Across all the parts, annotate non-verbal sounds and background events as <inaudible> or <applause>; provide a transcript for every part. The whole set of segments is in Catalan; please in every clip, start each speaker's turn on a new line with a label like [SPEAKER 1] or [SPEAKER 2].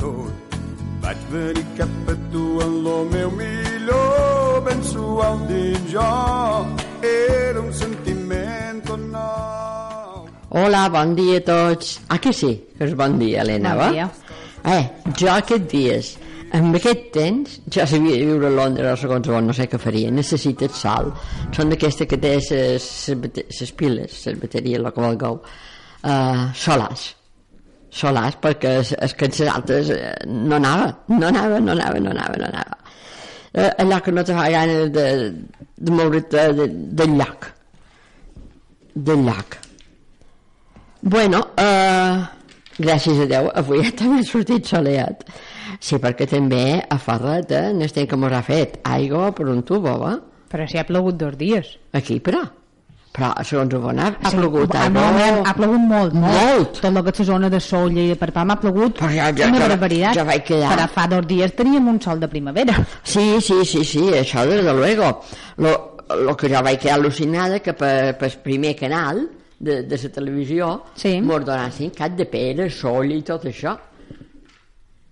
[SPEAKER 1] tot. Vaig venir cap a tu en lo meu millor, ben suau dins jo. Era un sentiment tot nou.
[SPEAKER 2] Hola, bon dia a tots. Ah, que sí, que és bon dia, Helena,
[SPEAKER 3] Bon
[SPEAKER 2] va?
[SPEAKER 3] dia.
[SPEAKER 2] Eh, jo aquests dies, amb aquest temps, ja sabia de viure a Londres, o segons on, no sé què faria, necessites sal. Són d'aquestes que té les piles, les bateries, el que vulgueu, uh, solars. Solars, perquè es, es que les altres eh, no anava, no anava, no anava, no anava, no anava. Eh, allò que no te fa ganes de, de moure't de, del lloc. Del lloc. Bueno, eh, gràcies a Déu, avui ja <laughs> també ha sortit soleat. Sí, perquè també a Ferret, eh, n'estem que mos ha fet aigua per un tubo, va?
[SPEAKER 3] Però si ha plogut dos dies.
[SPEAKER 2] Aquí, però. Però, segons on ha, ha plogut
[SPEAKER 3] ha,
[SPEAKER 2] aigua.
[SPEAKER 3] ha plogut molt, molt.
[SPEAKER 2] Molt.
[SPEAKER 3] Tot el que és la zona de Solla i de per Pam ha plogut
[SPEAKER 2] Però ja- ja-
[SPEAKER 3] una
[SPEAKER 2] ja-
[SPEAKER 3] barbaritat.
[SPEAKER 2] ja vaig quedar.
[SPEAKER 3] Però fa dos dies teníem un sol de primavera.
[SPEAKER 2] Sí, sí, sí, sí, això desde luego. Lo, lo que jo vaig quedar al·lucinada que per, per primer canal de, de la televisió
[SPEAKER 3] Sí.
[SPEAKER 2] mos donassin cap de pera, sol i tot això.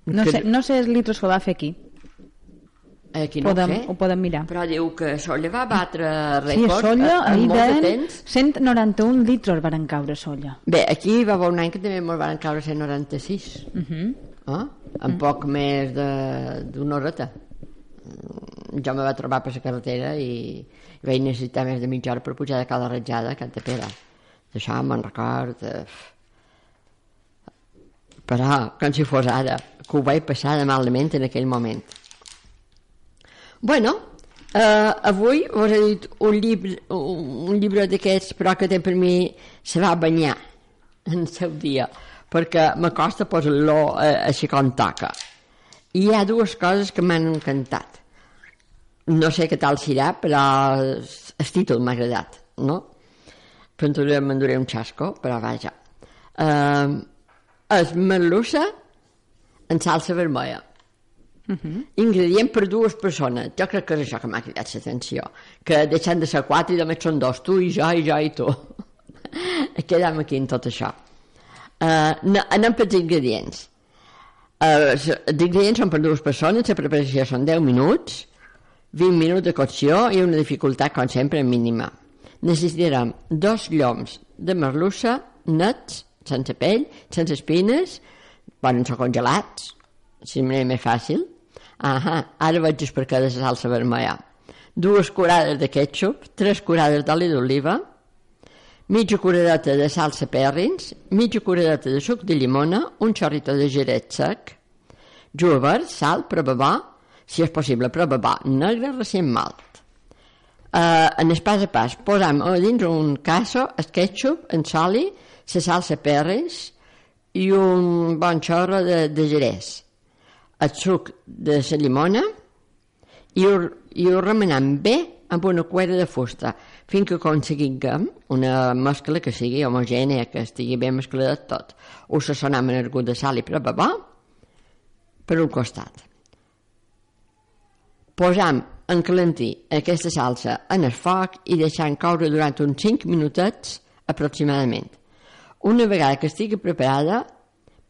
[SPEAKER 3] No
[SPEAKER 2] Que-
[SPEAKER 3] sé, no sé els litros que va fer aquí.
[SPEAKER 2] Aquí no
[SPEAKER 3] podem,
[SPEAKER 2] ho sé.
[SPEAKER 3] ho podem mirar.
[SPEAKER 2] Però diu que Solla va batre
[SPEAKER 3] Sí, a
[SPEAKER 2] rècord
[SPEAKER 3] Solla,
[SPEAKER 2] en
[SPEAKER 3] ahir
[SPEAKER 2] molt de temps.
[SPEAKER 3] 191 litros varen caure a Solla.
[SPEAKER 2] Bé, aquí va haver un any que també ens van caure 196.
[SPEAKER 3] Uh -huh.
[SPEAKER 2] eh? En poc més de- d'una horeta. Mm, Jo me va trobar per la carretera i, vaig necessitar més de mitja hora per pujar de cada ratjada, cap de pera. D'això me'n record... Eh... Però, com si fos ara, que ho vaig passar de malament en aquell moment. Bueno, eh, avui us he dit un llibre, un, llibre d'aquests, però que per mi se va banyar en seu dia, perquè m'acosta posar-lo eh, així com toca. I hi ha dues coses que m'han encantat. No sé què tal serà, però el títol m'ha agradat, no? Però me'n duré un xasco, però vaja. Eh, és merluça en salsa vermella. Uh -huh. Ingredient per dues persones. Jo crec que és això que m'ha cridat l'atenció. Que deixant de ser quatre i només són dos, tu i jo i jo i tu. <laughs> Quedem aquí en tot això. Uh, anem pels ingredients. Uh, els ingredients són per dues persones, la preparació són 10 minuts, 20 minuts de cocció i una dificultat, com sempre, mínima. Necessitarem dos lloms de merlussa nets, sense pell, sense espines, poden ser congelats, si és més fàcil. Ahà, ara vaig explicar de salsa vermella. Dues curades de ketchup, tres curades d'oli d'oliva, mitja curadeta de salsa perrins, mitja curadeta de suc de llimona, un xorrito de geret sec, jugar, sal, prova si és possible, prova negre recient malt. Uh, en el pas a pas posam a dins un casso, el ketchup, en soli, la salsa perres i un bon xorro de, de gerès el suc de la llimona i ho, i ho remenam bé amb una cuera de fusta fins que aconseguim una mescla que sigui homogènia, que estigui ben mesclada tot. Ho sassonam en el gust de sal i bo per un costat. Posam en calentí aquesta salsa en el foc i deixant coure durant uns 5 minutets aproximadament. Una vegada que estigui preparada,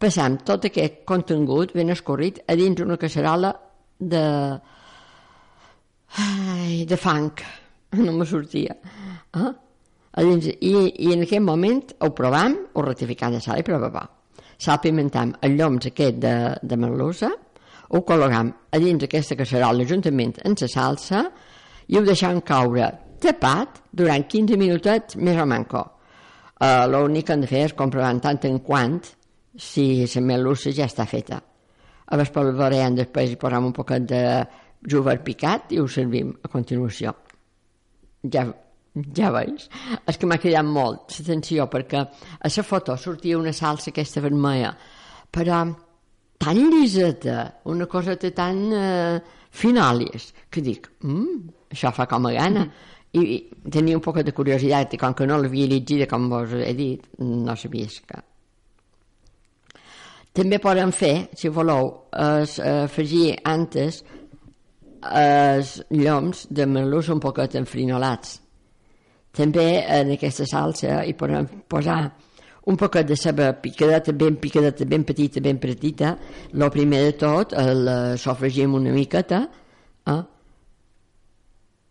[SPEAKER 2] passam tot aquest contingut ben escorrit a dins una casserola de... Ai, de fang. <laughs> No me sortia. Eh? A dins, i, I en aquest moment ho provam, ho ratificant de sal i provava. Salpimentam el lloms aquest de, de merluça, ho col·logam a dins aquesta casserola juntament amb la salsa i ho deixam caure tapat durant 15 minutets més o manco. Uh, L'únic que hem de fer és comprovar tant en quant si la melussa ja està feta. A l'espolvorem després hi posam un poquet de jugar picat i ho servim a continuació. Ja, ja veus? És que m'ha cridat molt l'atenció perquè a la foto sortia una salsa aquesta vermella, però tan lliseta, una coseta tan eh, finàlies, que dic, mm, això fa com a gana. I, i tenia un poc de curiositat i com que no l'havia llegida com vos he dit, no sabia que també podem fer, si voleu, es, afegir antes els lloms de melús un poquet enfrinolats. També en aquesta salsa hi podem posar un poquet de ceba picadeta, ben picadeta, ben petita, ben petita, el primer de tot el eh, sofregim una miqueta eh?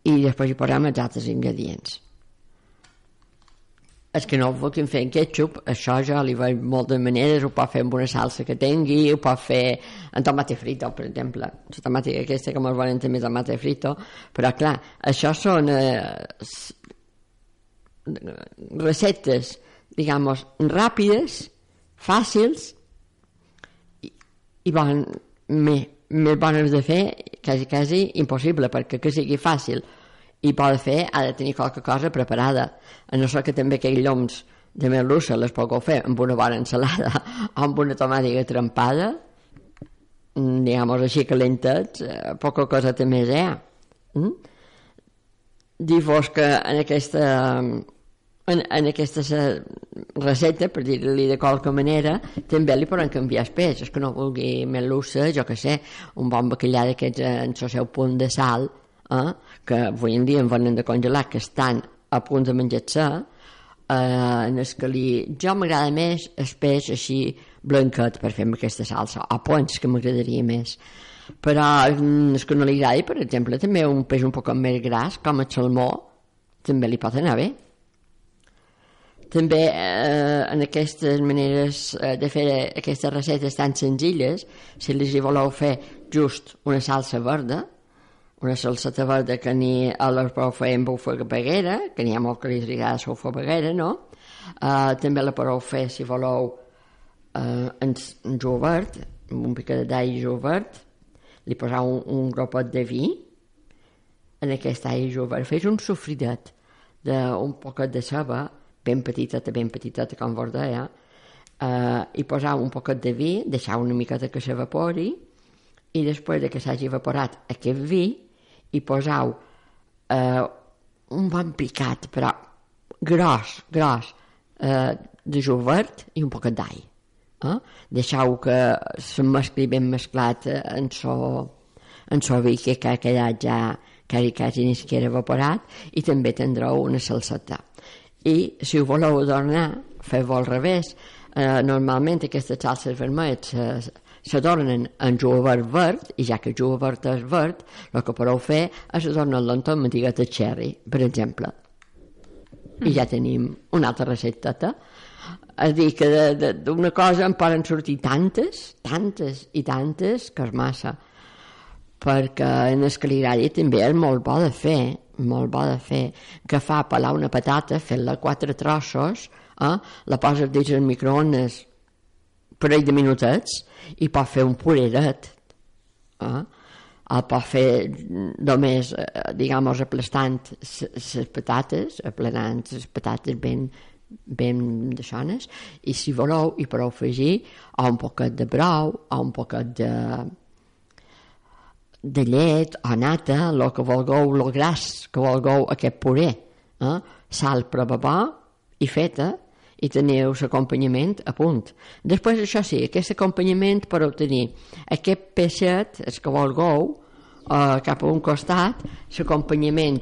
[SPEAKER 2] i després hi posem els altres ingredients. És que no ho vulguin fer en ketchup, això ja li veig moltes maneres, ho pot fer amb una salsa que tingui, ho pot fer en tomate frito, per exemple. La tomàtica aquesta que molt volen també tomate frito, però clar, això són eh, receptes, digamos, ràpides, fàcils i, i bon, més, més bones de fer, quasi, quasi impossible, perquè que sigui fàcil i pot fer ha de tenir qualque cosa preparada. A no ser que també aquells lloms de merlussa les puc fer amb una bona ensalada o <laughs> amb una tomàtica trempada mm, digamos així calentets eh, poca cosa té més ha mm? dir-vos que en aquesta en, en aquesta recepta, per dir-li de qualque manera, també li poden canviar espès, és que no vulgui merlussa, jo que sé, un bon bacallà d'aquests en el seu punt de sal, eh, que avui en dia en venen de congelar, que estan a punt de menjar-se, eh, en el que li... Jo m'agrada més el peix així blanquet per fer aquesta salsa, o ponts, que m'agradaria més. Però mm, és que no li agrada, per exemple, també un peix un poc més gras, com el salmó, també li pot anar bé. També eh, en aquestes maneres eh, de fer aquestes receptes tan senzilles, si les hi voleu fer just una salsa verda, una salseta verda que ni a podeu fer amb peguera, que n'hi ha molt que li agrada la peguera, no? Uh, també la podeu fer, si voleu, uh, en, jovert, un picat d'all jovert, li poseu un, un gropet de vi en aquest all jovert, fes un sofridet d'un poquet de ceba, ben petiteta, ben petiteta, com vos deia, uh, i poseu un poquet de vi, deixeu una miqueta que s'evapori, i després de que s'hagi evaporat aquest vi, i posau eh, un bon picat, però gros, gros, eh, de jovert i un poc d'all. Eh? Deixau que se mescli ben mesclat eh, en so, en so vi que ha quedat ja quasi, quasi ni siquiera evaporat i també tindreu una salseta. I si ho voleu adornar, feu-ho al revés. Eh, normalment aquestes salses vermelles eh, s'adornen en jovert verd, i ja que el jovert és verd, el que podeu fer és adornar-lo amb de cherry, per exemple. I ja tenim una altra recepteta. És a dir, que d'una cosa en poden sortir tantes, tantes i tantes, que és massa. Perquè en el caligari també és molt bo de fer, molt bo de fer, que fa pelar una patata, fer-la quatre trossos, eh? la poses dins el microones parell de minutets i pot fer un pureret. Eh? El pot fer només, eh, diguem aplastant les patates, aplanant les patates ben, ben de xones, i si voleu hi podeu afegir o un poquet de brou, o un poquet de, de llet o nata, el que vulgueu, el gras que vulgueu aquest puré. Eh? Sal per bo i feta, i teniu l'acompanyament a punt. Després, això sí, aquest acompanyament per obtenir aquest peixet, el que vulgueu, eh, cap a un costat, l'acompanyament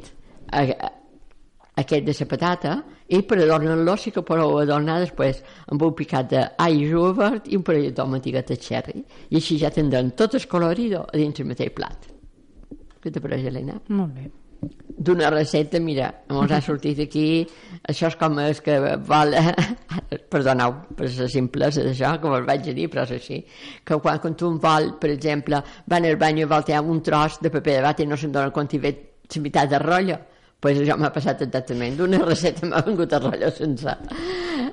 [SPEAKER 2] aquest de la patata, i per adornar-lo sí que podeu adornar després amb un picat d'all jovert i un parell de tomatiguet de cherry. I així ja tindrem tot el colorido dins el mateix plat. Què te pareix, Helena?
[SPEAKER 3] Molt bé
[SPEAKER 2] d'una recepta, mira, ens ha sortit aquí, això és com és que vol, <laughs> perdoneu per la simplesa d'això, que vos vaig dir, però és així, que quan, quan tu vol, per exemple, van al bany i vol un tros de paper de bata i no se'n dona compte i ve la meitat de rotllo, pues això m'ha passat exactament, d'una recepta m'ha vengut a rotllo sense.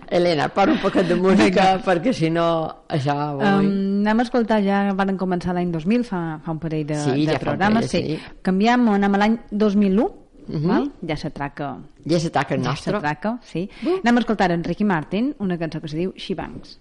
[SPEAKER 2] Helena, para un poquet de música, perquè si no, això...
[SPEAKER 3] Um, anem a escoltar, ja van començar l'any 2000, fa, fa un parell de,
[SPEAKER 2] sí,
[SPEAKER 3] de
[SPEAKER 2] ja
[SPEAKER 3] programes.
[SPEAKER 2] Parell, sí.
[SPEAKER 3] sí. Canviem, anem a l'any 2001, Uh. -huh. val? ja s'atraca
[SPEAKER 2] Ja s'ataca el
[SPEAKER 3] ja
[SPEAKER 2] nostre.
[SPEAKER 3] s'atraca, sí. Uh. Anem a escoltar en Ricky Martin una cançó que se diu She Bangs.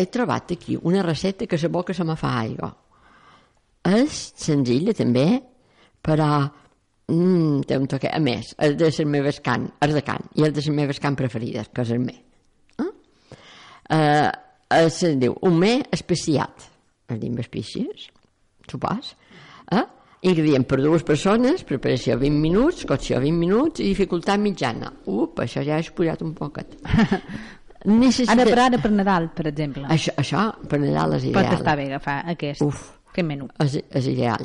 [SPEAKER 2] He trobat aquí una recepta que la boca se me fa aigua. És senzilla també, però mm, té un toque. A més, és de les meves can, és de can, i és de les meves can preferides, que és el me. Eh? Uh, es diu un me especiat, es diu amb espècies, supos. Eh? Ingredient per dues persones, preparació 20 minuts, cocció 20 minuts i dificultat mitjana. Up, això ja he expullat un poquet. <laughs> Necessita...
[SPEAKER 3] Ara per ara per Nadal, per exemple.
[SPEAKER 2] Això, això per Nadal és
[SPEAKER 3] Pot
[SPEAKER 2] ideal.
[SPEAKER 3] estar bé agafar aquest,
[SPEAKER 2] Uf.
[SPEAKER 3] aquest menú.
[SPEAKER 2] És, és ideal.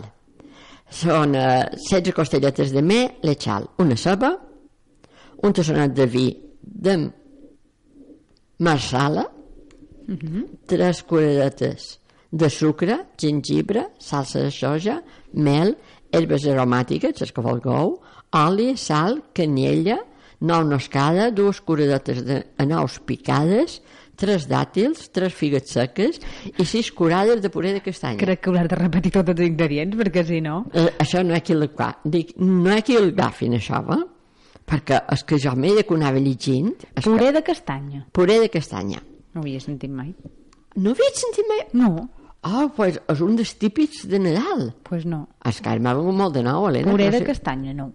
[SPEAKER 2] Són eh, 16 costelletes de me, lechal, una ceba, un tassonat de vi de marsala, tres curedetes de sucre, gengibre, salsa de soja, mel, herbes aromàtiques, les que vulgueu, oli, sal, canyella, nou noscada, dues curedetes de nous picades, tres dàtils, tres figues seques i sis curades de puré de castanya.
[SPEAKER 3] Crec que hauràs de repetir tots els ingredients, perquè si no...
[SPEAKER 2] Eh, això no ha qui el. Dic, no ha qui el agafin, això, va? Perquè és que jo m'he de que ho anava llegint. és que-
[SPEAKER 3] Puré de castanya.
[SPEAKER 2] Puré de castanya.
[SPEAKER 3] No ho havia sentit mai.
[SPEAKER 2] No havia sentit mai...
[SPEAKER 3] No,
[SPEAKER 2] Oh, pues és un dels típics de Nadal.
[SPEAKER 3] doncs pues no.
[SPEAKER 2] És que m'ha vengut molt de nou, Helena.
[SPEAKER 3] Puré de castanya, no.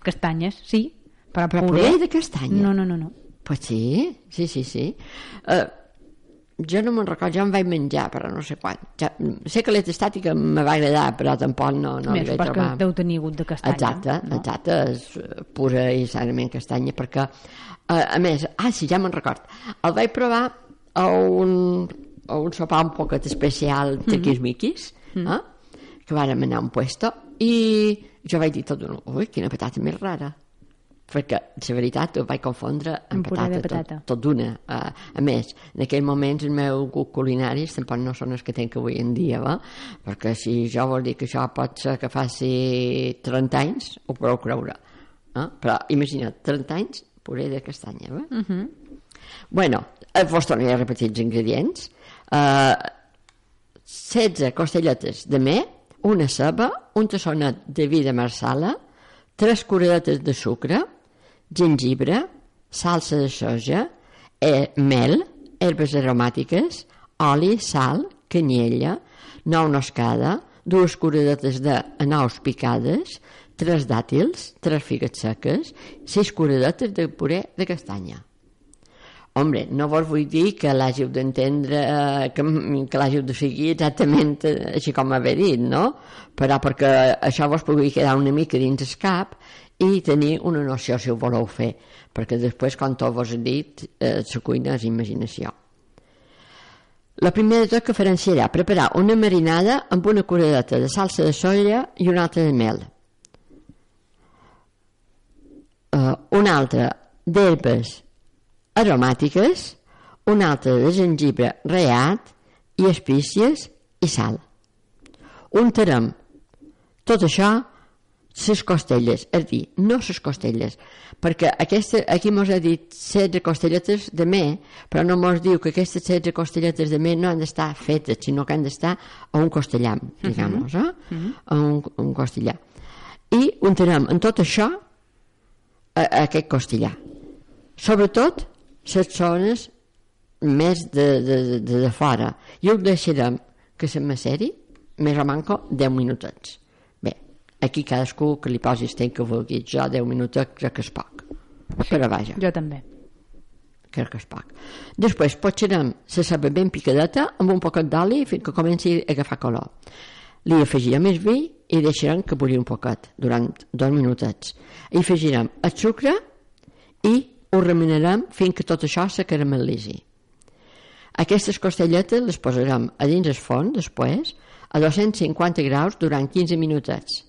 [SPEAKER 3] Castanyes, sí, però,
[SPEAKER 2] Però puré de castanya?
[SPEAKER 3] No, no, no, no.
[SPEAKER 2] Pues sí, sí, sí, sí. Uh, jo no me'n recordo, ja em vaig menjar, però no sé quan. Ja, sé que l'etestàtica me va agradar, però tampoc no, no
[SPEAKER 3] Més,
[SPEAKER 2] li vaig
[SPEAKER 3] perquè
[SPEAKER 2] trobar.
[SPEAKER 3] deu tenir hagut de castanya.
[SPEAKER 2] Exacte,
[SPEAKER 3] no?
[SPEAKER 2] exacte, és pura i sanament castanya, perquè, eh, a més, ah, sí, ja me'n record, el vaig provar a un, a un sopar un poquet especial de quismiquis, eh? que vàrem anar a un puesto, i jo vaig dir tot ui, quina patata més rara, perquè, la veritat, ho vaig confondre amb
[SPEAKER 3] Amb
[SPEAKER 2] patata,
[SPEAKER 3] patata.
[SPEAKER 2] tot, tot d'una. Uh, a més, en aquell moments els meus gust culinaris tampoc no són els que tenc avui en dia, va? perquè si jo vol dir que això pot ser que faci 30 anys, ho podeu creure. Eh? Però imagina't, 30 anys, puré de castanya. Va? Uh -huh. Bueno, eh, vos tornaré a repetir els ingredients. Uh, 16 costelletes de me, una ceba, un tassonet de vi de marsala, tres curedetes de sucre, gengibre, salsa de soja, eh, mel, herbes aromàtiques, oli, sal, canyella, nou noscada, dues curedetes de naus picades, tres dàtils, tres figues seques, sis curedetes de puré de castanya. Hombre, no vos vull dir que l'hàgiu d'entendre, eh, que, que l'hàgiu de seguir exactament eh, així com haver dit, no? Però perquè això vos pugui quedar una mica dins el cap i tenir una noció si ho voleu fer, perquè després, com tot vos he dit, eh, la cuina és imaginació. La primera de tot que farem serà preparar una marinada amb una curadeta de salsa de soia i una altra de mel. Uh, una altra d'herbes aromàtiques, una altra de gengibre reat i espícies i sal. Untarem tot això les costelles, és dir, no les costelles, perquè aquesta, aquí mos ha dit 16 costelletes de me, però no mos diu que aquestes 16 costelletes de me no han d'estar fetes, sinó que han d'estar a un costellam, digamos, eh? a un, un costellà. I untarem en tot això a, a aquest costellà. Sobretot les zones més de, de, de, de, fora. I ho deixarem que se maceri més o manco 10 minutets. Aquí cadascú que li posi el temps que vulgui. Jo 10 minutets crec que és poc. Però vaja,
[SPEAKER 3] Jo també.
[SPEAKER 2] crec que és poc. Després potserem la ceba ben picadeta amb un poquet d'oli fins que comenci a agafar color. Li afegirem el vi i deixarem que bulli un poquet durant dos minutets. Hi afegirem el sucre i ho remenarem fins que tot això se caramelitzi. Aquestes costelletes les posarem a dins el forn després a 250 graus durant 15 minutets.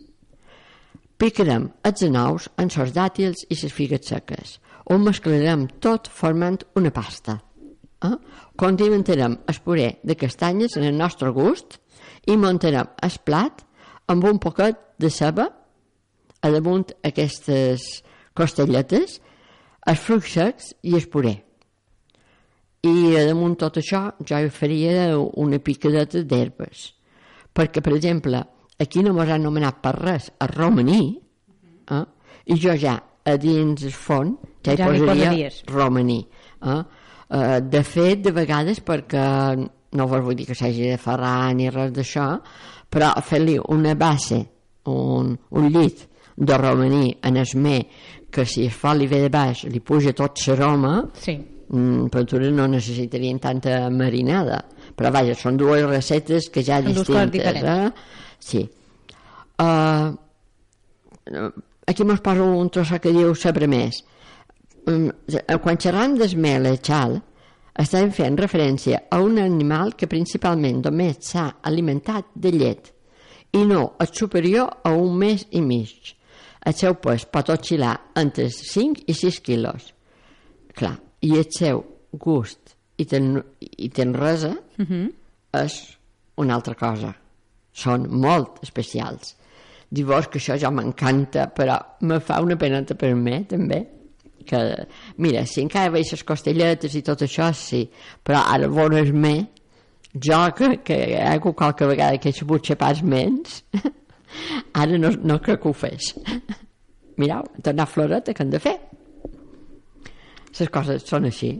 [SPEAKER 2] Picarem els anous amb els dàtils i les figues seques. Ho mesclarem tot formant una pasta. Eh? Condimentarem el puré de castanyes en el nostre gust i muntarem el plat amb un poquet de ceba a damunt aquestes costelletes, els fruits secs i el puré. I a damunt tot això jo hi faria una picadeta d'herbes. Perquè, per exemple, aquí no m'ho han anomenat per res a romaní, eh? i jo ja a dins el font ja hi
[SPEAKER 3] Ja
[SPEAKER 2] posaria romaní. Eh? Uh, de fet, de vegades, perquè no vos vull dir que s'hagi de ferrar ni res d'això, però fer-li una base, un, un llit de romaní en esmer, que si es fa li ve de baix li puja tot l'aroma,
[SPEAKER 3] Sí.
[SPEAKER 2] mm, per tu no necessitarien tanta marinada. Però vaja, són dues recetes que ja
[SPEAKER 3] Són
[SPEAKER 2] distintes. Eh? Sí. Uh, aquí mos poso un trossot que diu saber més. Um, quan xerram d'esmel xal, estem fent referència a un animal que principalment només s'ha alimentat de llet i no el superior a un mes i mig. El seu pes pot oscil·lar entre 5 i 6 quilos. Clar, i el seu gust i, ten, i tenresa
[SPEAKER 3] Uh -huh.
[SPEAKER 2] és una altra cosa. Són molt especials. Dir-vos que això ja m'encanta, però me fa una peneta per mi, també. Que, mira, si encara veig les costelletes i tot això, sí, però ara veure me, jo que, que hi ha hagut qualque vegada que he sabut xapar mens, <laughs> ara no, no crec que ho fes. <laughs> Mireu, tornar floreta que han de fer. Les coses són així.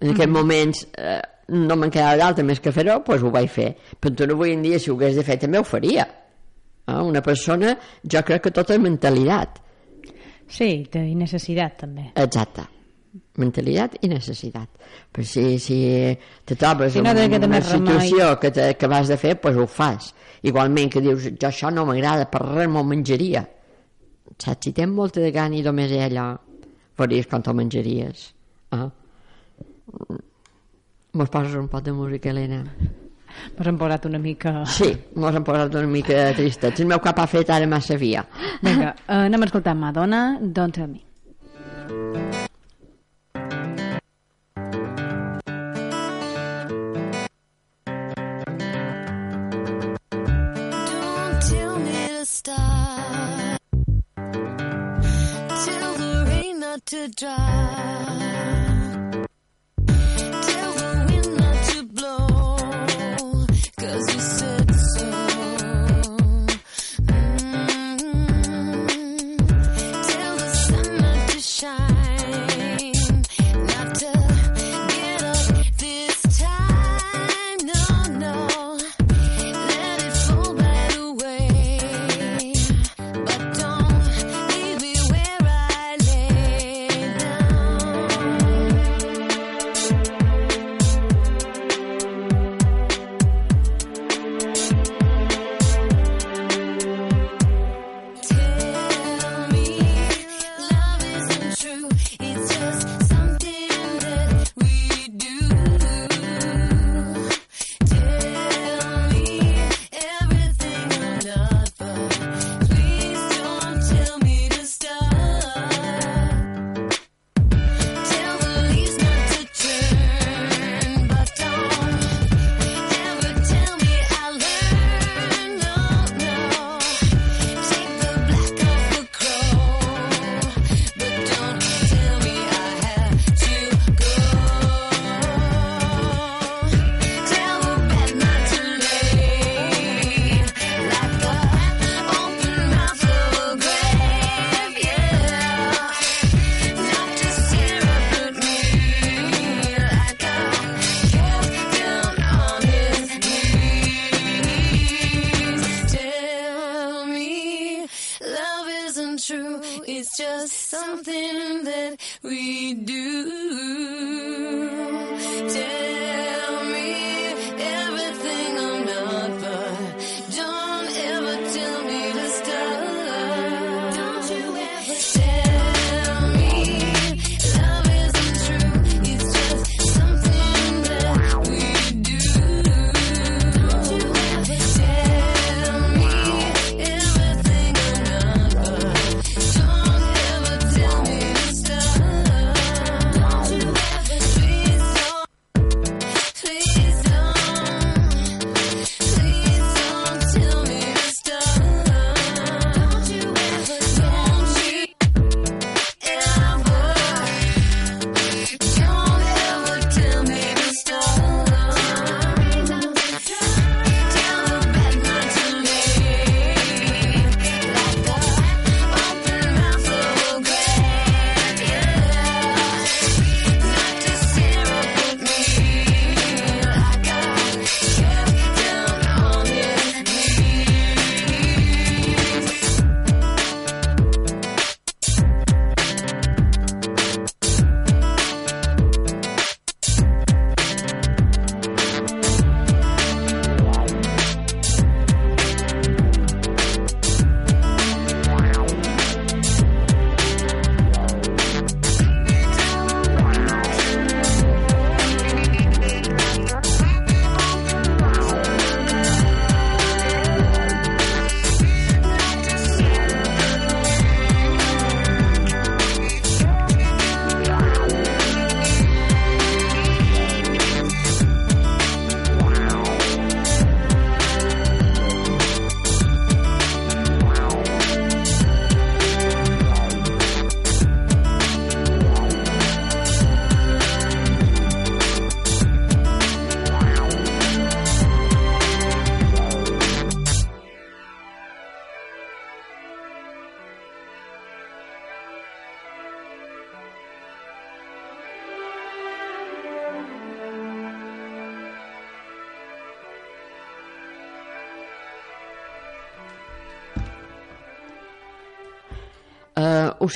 [SPEAKER 2] En aquests moments eh, no me'n quedava d'altra més que fer-ho, doncs ho vaig fer. Però avui en dia, si ho hagués de fer, també ho faria. Eh? Una persona, jo crec que tota és mentalitat.
[SPEAKER 3] Sí, té necessitat també.
[SPEAKER 2] Exacte. Mentalitat i necessitat. Però si, si te trobes
[SPEAKER 3] Si no
[SPEAKER 2] en una
[SPEAKER 3] remei.
[SPEAKER 2] situació que, te, que vas de fer, doncs ho fas. Igualment que dius, jo això no m'agrada, per res m'ho menjaria. Saps? Si tens molta de gana i només ha allò, veuries com t'ho menjaries. Ah. Mos poses un pot de música, Helena?
[SPEAKER 3] Mos hem posat una mica...
[SPEAKER 2] Sí, mos hem posat una mica tristets. El meu cap ha fet ara massa via.
[SPEAKER 3] Vinga, uh, anem a escoltar Madonna, Don't Tell Me.
[SPEAKER 4] Don't tell me to stop. Tell the rain not to drop.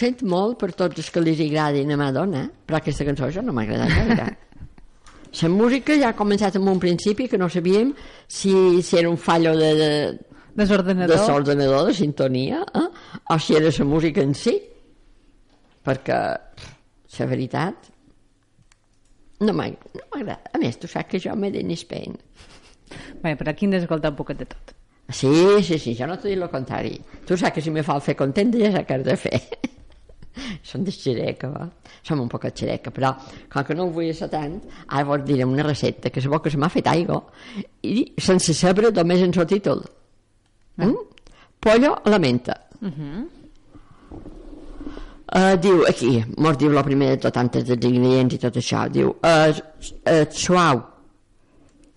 [SPEAKER 2] Sent molt per tots els que li agradin a Madonna, però aquesta cançó això no m'ha agradat gaire. <laughs> La música ja ha començat en un principi que no sabíem si, si era un fallo de, de,
[SPEAKER 3] Desordenador.
[SPEAKER 2] de l'ordenador, de sintonia, eh? o si era la música en si, perquè la veritat no m'ha no agradat. A més, tu saps que jo m'he de Spain.
[SPEAKER 3] Bé, però aquí hem d'escoltar un poquet de tot.
[SPEAKER 2] Sí, sí, sí, jo no t'ho dic el contrari. Tu saps que si me fa el fer contenta ja saps què has de fer. <laughs> <laughs> Som de xereca, va? Som un poc de xereca, però com que no ho vull ser tant, ara vos diré una recepta que se que se m'ha fet aigua i sense saber només en el títol. Mm? Pollo a la menta. Uh, diu aquí, mos diu el primer de tot antes dels ingredients i tot això, diu uh, uh, suau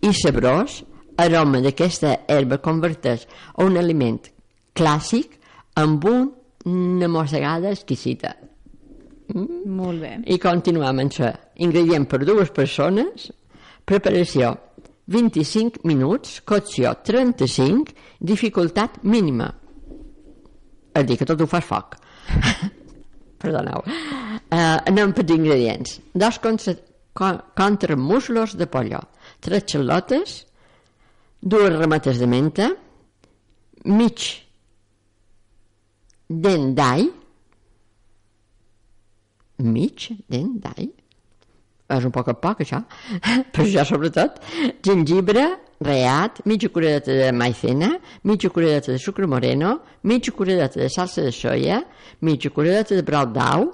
[SPEAKER 2] i sabrós aroma d'aquesta herba converteix a un aliment clàssic amb un, una mossegada exquisita
[SPEAKER 3] Molt bé.
[SPEAKER 2] i continuem amb això. Ingredient per dues persones. Preparació. 25 minuts cocció 35 dificultat mínima. És a dir, que tot ho fas foc. <laughs> Perdoneu. Uh, anem per ingredients. Dos contra, de pollo tres xalotes dues ramates de menta mig dent d'all mig és un poc a poc això però això sobretot gengibre reat, mitja curadeta de maicena mitja curadeta de sucre moreno mitja curadeta de salsa de soia mitja curadeta de brou d'au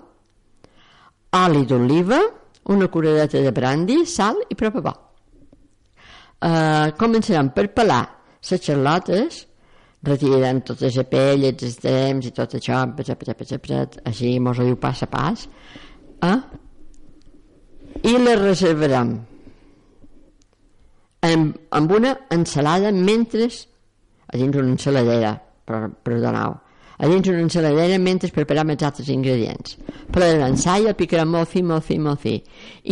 [SPEAKER 2] oli d'oliva una curadeta de brandy, sal i propa bo uh, començarem per pelar les xarlotes retirarem totes les pell, els extrems i tot això, pet, pet, pet, pet, així mos ho diu pas a pas eh? i les reservarem amb, amb una ensalada mentre a dins una ensaladera per, perdoneu a dins una ensaladera mentre preparem els altres ingredients pelarem l'all, el picarem molt fi, molt fi, molt fi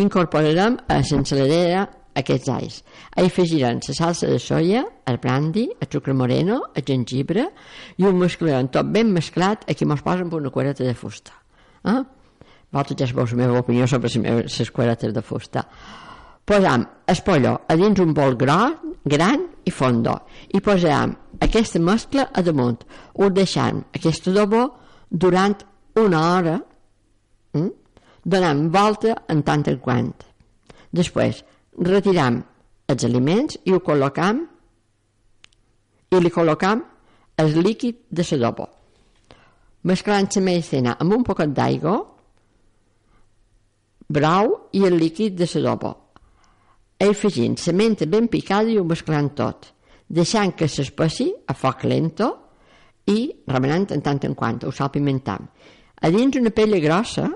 [SPEAKER 2] incorporarem a l'ensaladera aquests alls. Hi afegirem la salsa de soia el brandy, el sucre moreno el gengibre i ho mesclarem tot ben mesclat aquí mos posen per una cuereta de fusta. Eh? vosaltres ja sabeu la meva opinió sobre les meves cueretes de fusta. Posam el pollo a dins un bol gros, gran i fondo. I posam aquesta mescla a damunt ho deixam aquest adobo durant una hora mm? donant volta en tant en quant. Després retiram els aliments i ho col·locam i li col·locam el líquid de l'adobo mesclant la medicina amb un poquet d'aigua brou i el líquid de l'adobo i afegint la menta ben picada i ho mesclant tot deixant que s'espessi a foc lento i remenant en tant en quant ho salpimentam a dins una pella grossa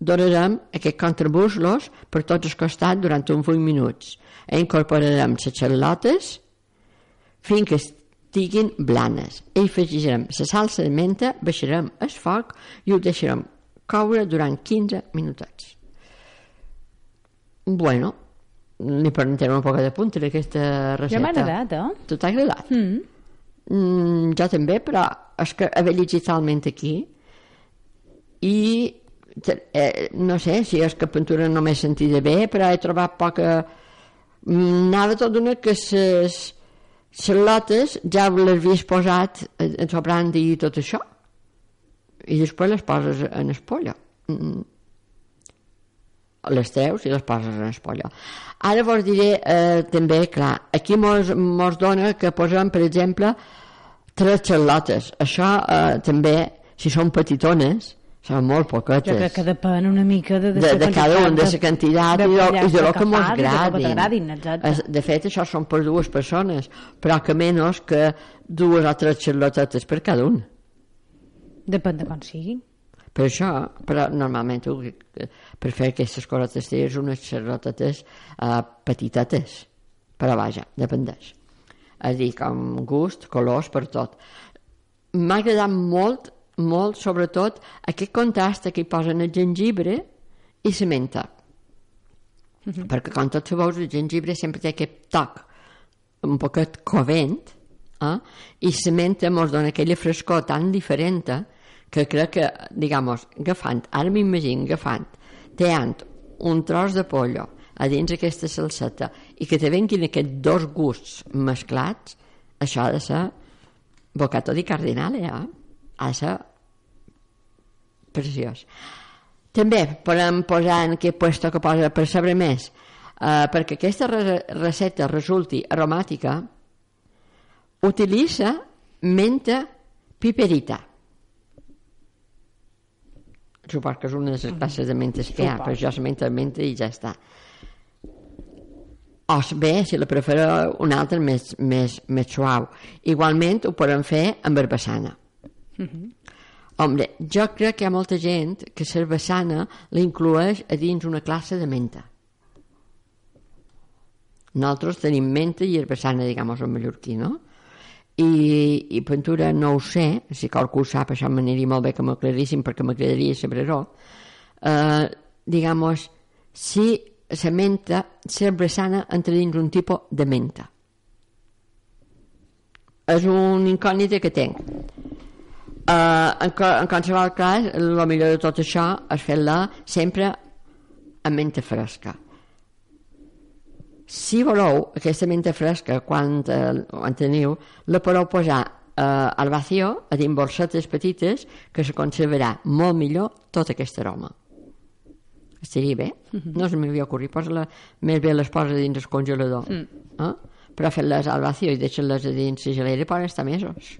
[SPEAKER 2] donarem aquests contrabuslos per tots els costats durant uns 8 minuts i incorporarem les xarlotes fins que estiguin blanes i afegirem la salsa de menta baixarem el foc i ho deixarem coure durant 15 minutets bueno li preguntem un poc de punta d'aquesta recepta
[SPEAKER 3] Ja m'ha agradat, eh?
[SPEAKER 2] tu t'ha agradat?
[SPEAKER 3] Mm.
[SPEAKER 2] Mm, jo també, però és que he llegit talment aquí i eh, no sé si és que pintura no m'he sentida bé, però he trobat poca... Mm, Anava tot d'una que les xalotes ja les havies posat en brandy i tot això i després les poses en el pollo. Mm. Les treus i les poses en el pollo. Ara vos diré eh, també, clar, aquí mos, mos dona que posem, per exemple, tres xalotes. Això eh, també, si són petitones, són molt poquetes.
[SPEAKER 3] Jo crec que depèn una mica de,
[SPEAKER 2] de, de cada un, de la quantitat i de, i de lo que mos
[SPEAKER 3] de que
[SPEAKER 2] agradin.
[SPEAKER 3] exacte.
[SPEAKER 2] De fet, això són per dues persones, però que menys que dues o tres xarlotetes per cada un.
[SPEAKER 3] Depèn de com sigui.
[SPEAKER 2] Per això, però normalment eh, per fer aquestes coses tens unes xarlotetes uh, petitetes, però vaja, dependeix. És a dir, com gust, colors, per tot. M'ha agradat molt, molt, sobretot, aquest contrast que hi posen el gengibre i la menta. Perquè, com tots sabeu, el gengibre sempre té aquest toc un poquet covent, eh? i la menta mos dona aquella frescor tan diferent que crec que, digamos, agafant, ara m'imagino agafant, teant un tros de pollo a dins aquesta salseta i que te venguin aquests dos gusts mesclats, això ha de ser bocato di cardinale, eh? Ser preciós. També podem posar en aquest puesto que posa per saber més, eh, perquè aquesta re recepta resulti aromàtica, utilitza menta piperita. Suposo que és una de les classes de mentes que hi ha, però jo és menta, menta i ja està. O bé, si la prefereu, una altra més, més, més suau. Igualment ho podem fer amb herbassana. Hombre, jo crec que hi ha molta gent que cervesana la inclueix a dins una classe de menta. Nosaltres tenim menta i herbassana, diguem en mallorquí, no? I, i Ventura no ho sé, si qualcú ho sap, això m'aniria molt bé que m'aclarissin perquè m'agradaria saber-ho. Eh, digamos, si la menta cervesana entra dins un tipus de menta. És un incògnita que tenc. Uh, en, qualsevol cas, el millor de tot això és fer-la sempre amb menta fresca. Si voleu, aquesta menta fresca, quan eh, en teniu, la podeu posar eh, al vacío, a dins borsetes petites, que se conservarà molt millor tot aquest aroma. Estaria bé? No se m'havia ocorrit. Posa-la, més bé les posa dins el congelador. Eh? Però fer-les al vacío i deixar-les dins la gelera poden estar mesos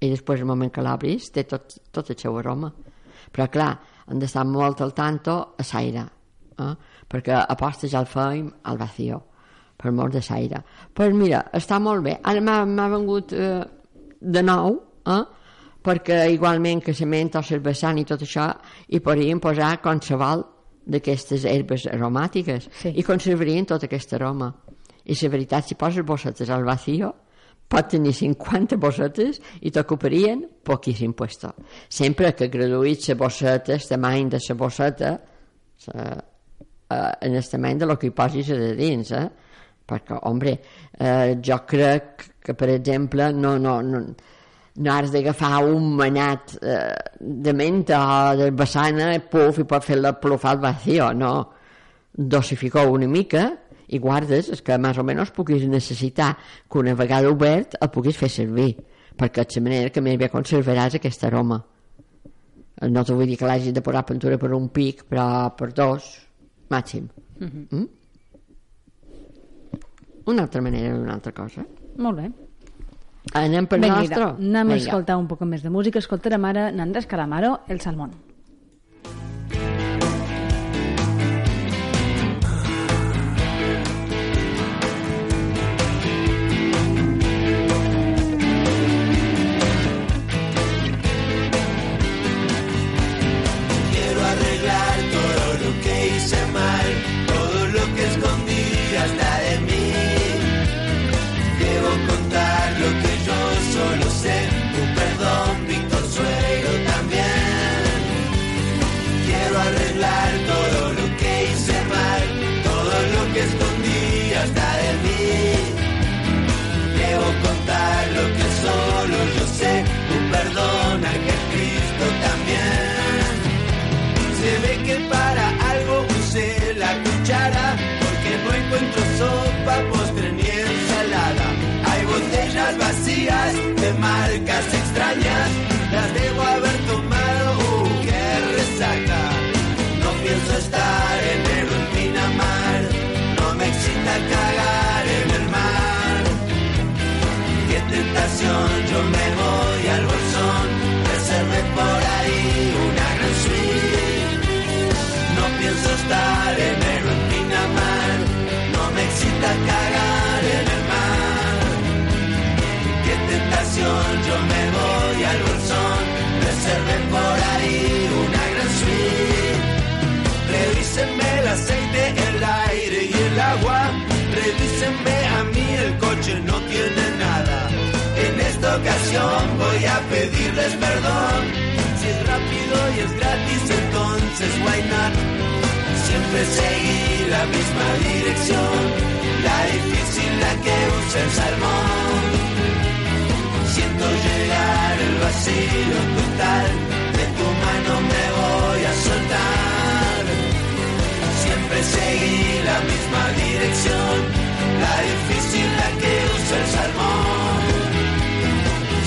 [SPEAKER 2] i després el moment que l'obris té tot, tot el seu aroma però clar, han d'estar molt al tanto a l'aire eh? perquè aposta ja el feim al vacío per mort de l'aire pues mira, està molt bé ara m'ha vengut eh, de nou eh? perquè igualment que la menta o cervesant i tot això hi podríem posar qualsevol d'aquestes herbes aromàtiques
[SPEAKER 3] Sí.
[SPEAKER 2] i conservarien tot aquest aroma i la veritat, si poses bossetes al vacío pot tenir 50 bossetes i t'ocuparien poquíssim puesto. Sempre que graduïs la bosseta, el tamany de la bosseta, sa, eh, en el tamany de lo que hi posis a dins, eh? Perquè, hombre, eh, jo crec que, per exemple, no, no, no, no has d'agafar un manat eh, de menta o de bassana, puf, i pots fer-la plofar al vacío, no. Dosificou una mica i guardes és que més o menys puguis necessitar que una vegada obert el puguis fer servir perquè és la manera que més bé conservaràs aquest aroma no t'ho vull dir que l'hagis de posar pintura per un pic però per dos màxim mm? una altra manera una altra cosa
[SPEAKER 3] Molt bé.
[SPEAKER 2] anem per
[SPEAKER 3] Vinga,
[SPEAKER 2] nostre
[SPEAKER 3] anem a
[SPEAKER 2] Vinga.
[SPEAKER 3] escoltar un poc més de música. Escoltarem ara Nandres Calamaro, El Salmón.
[SPEAKER 5] Marcas extrañas, las debo haber tomado, uh, qué resaca. No pienso estar en el Pinamar, no me excita cagar en el mar. Qué tentación, yo me voy al bolsón, reserve por ahí una gran suite. No pienso estar en el Pinamar, no me excita cagar yo me voy al bolsón, reserve por ahí una gran suite. Revísenme el aceite, el aire y el agua. Revísenme a mí, el coche no tiene nada. En esta ocasión voy a pedirles perdón. Si es rápido y es gratis, entonces why not? Siempre seguí la misma dirección. La difícil, la que usa el salmón. Siento llegar el vacío total, de tu mano me voy a soltar. Siempre seguí la misma dirección, la difícil la que usa el salmón.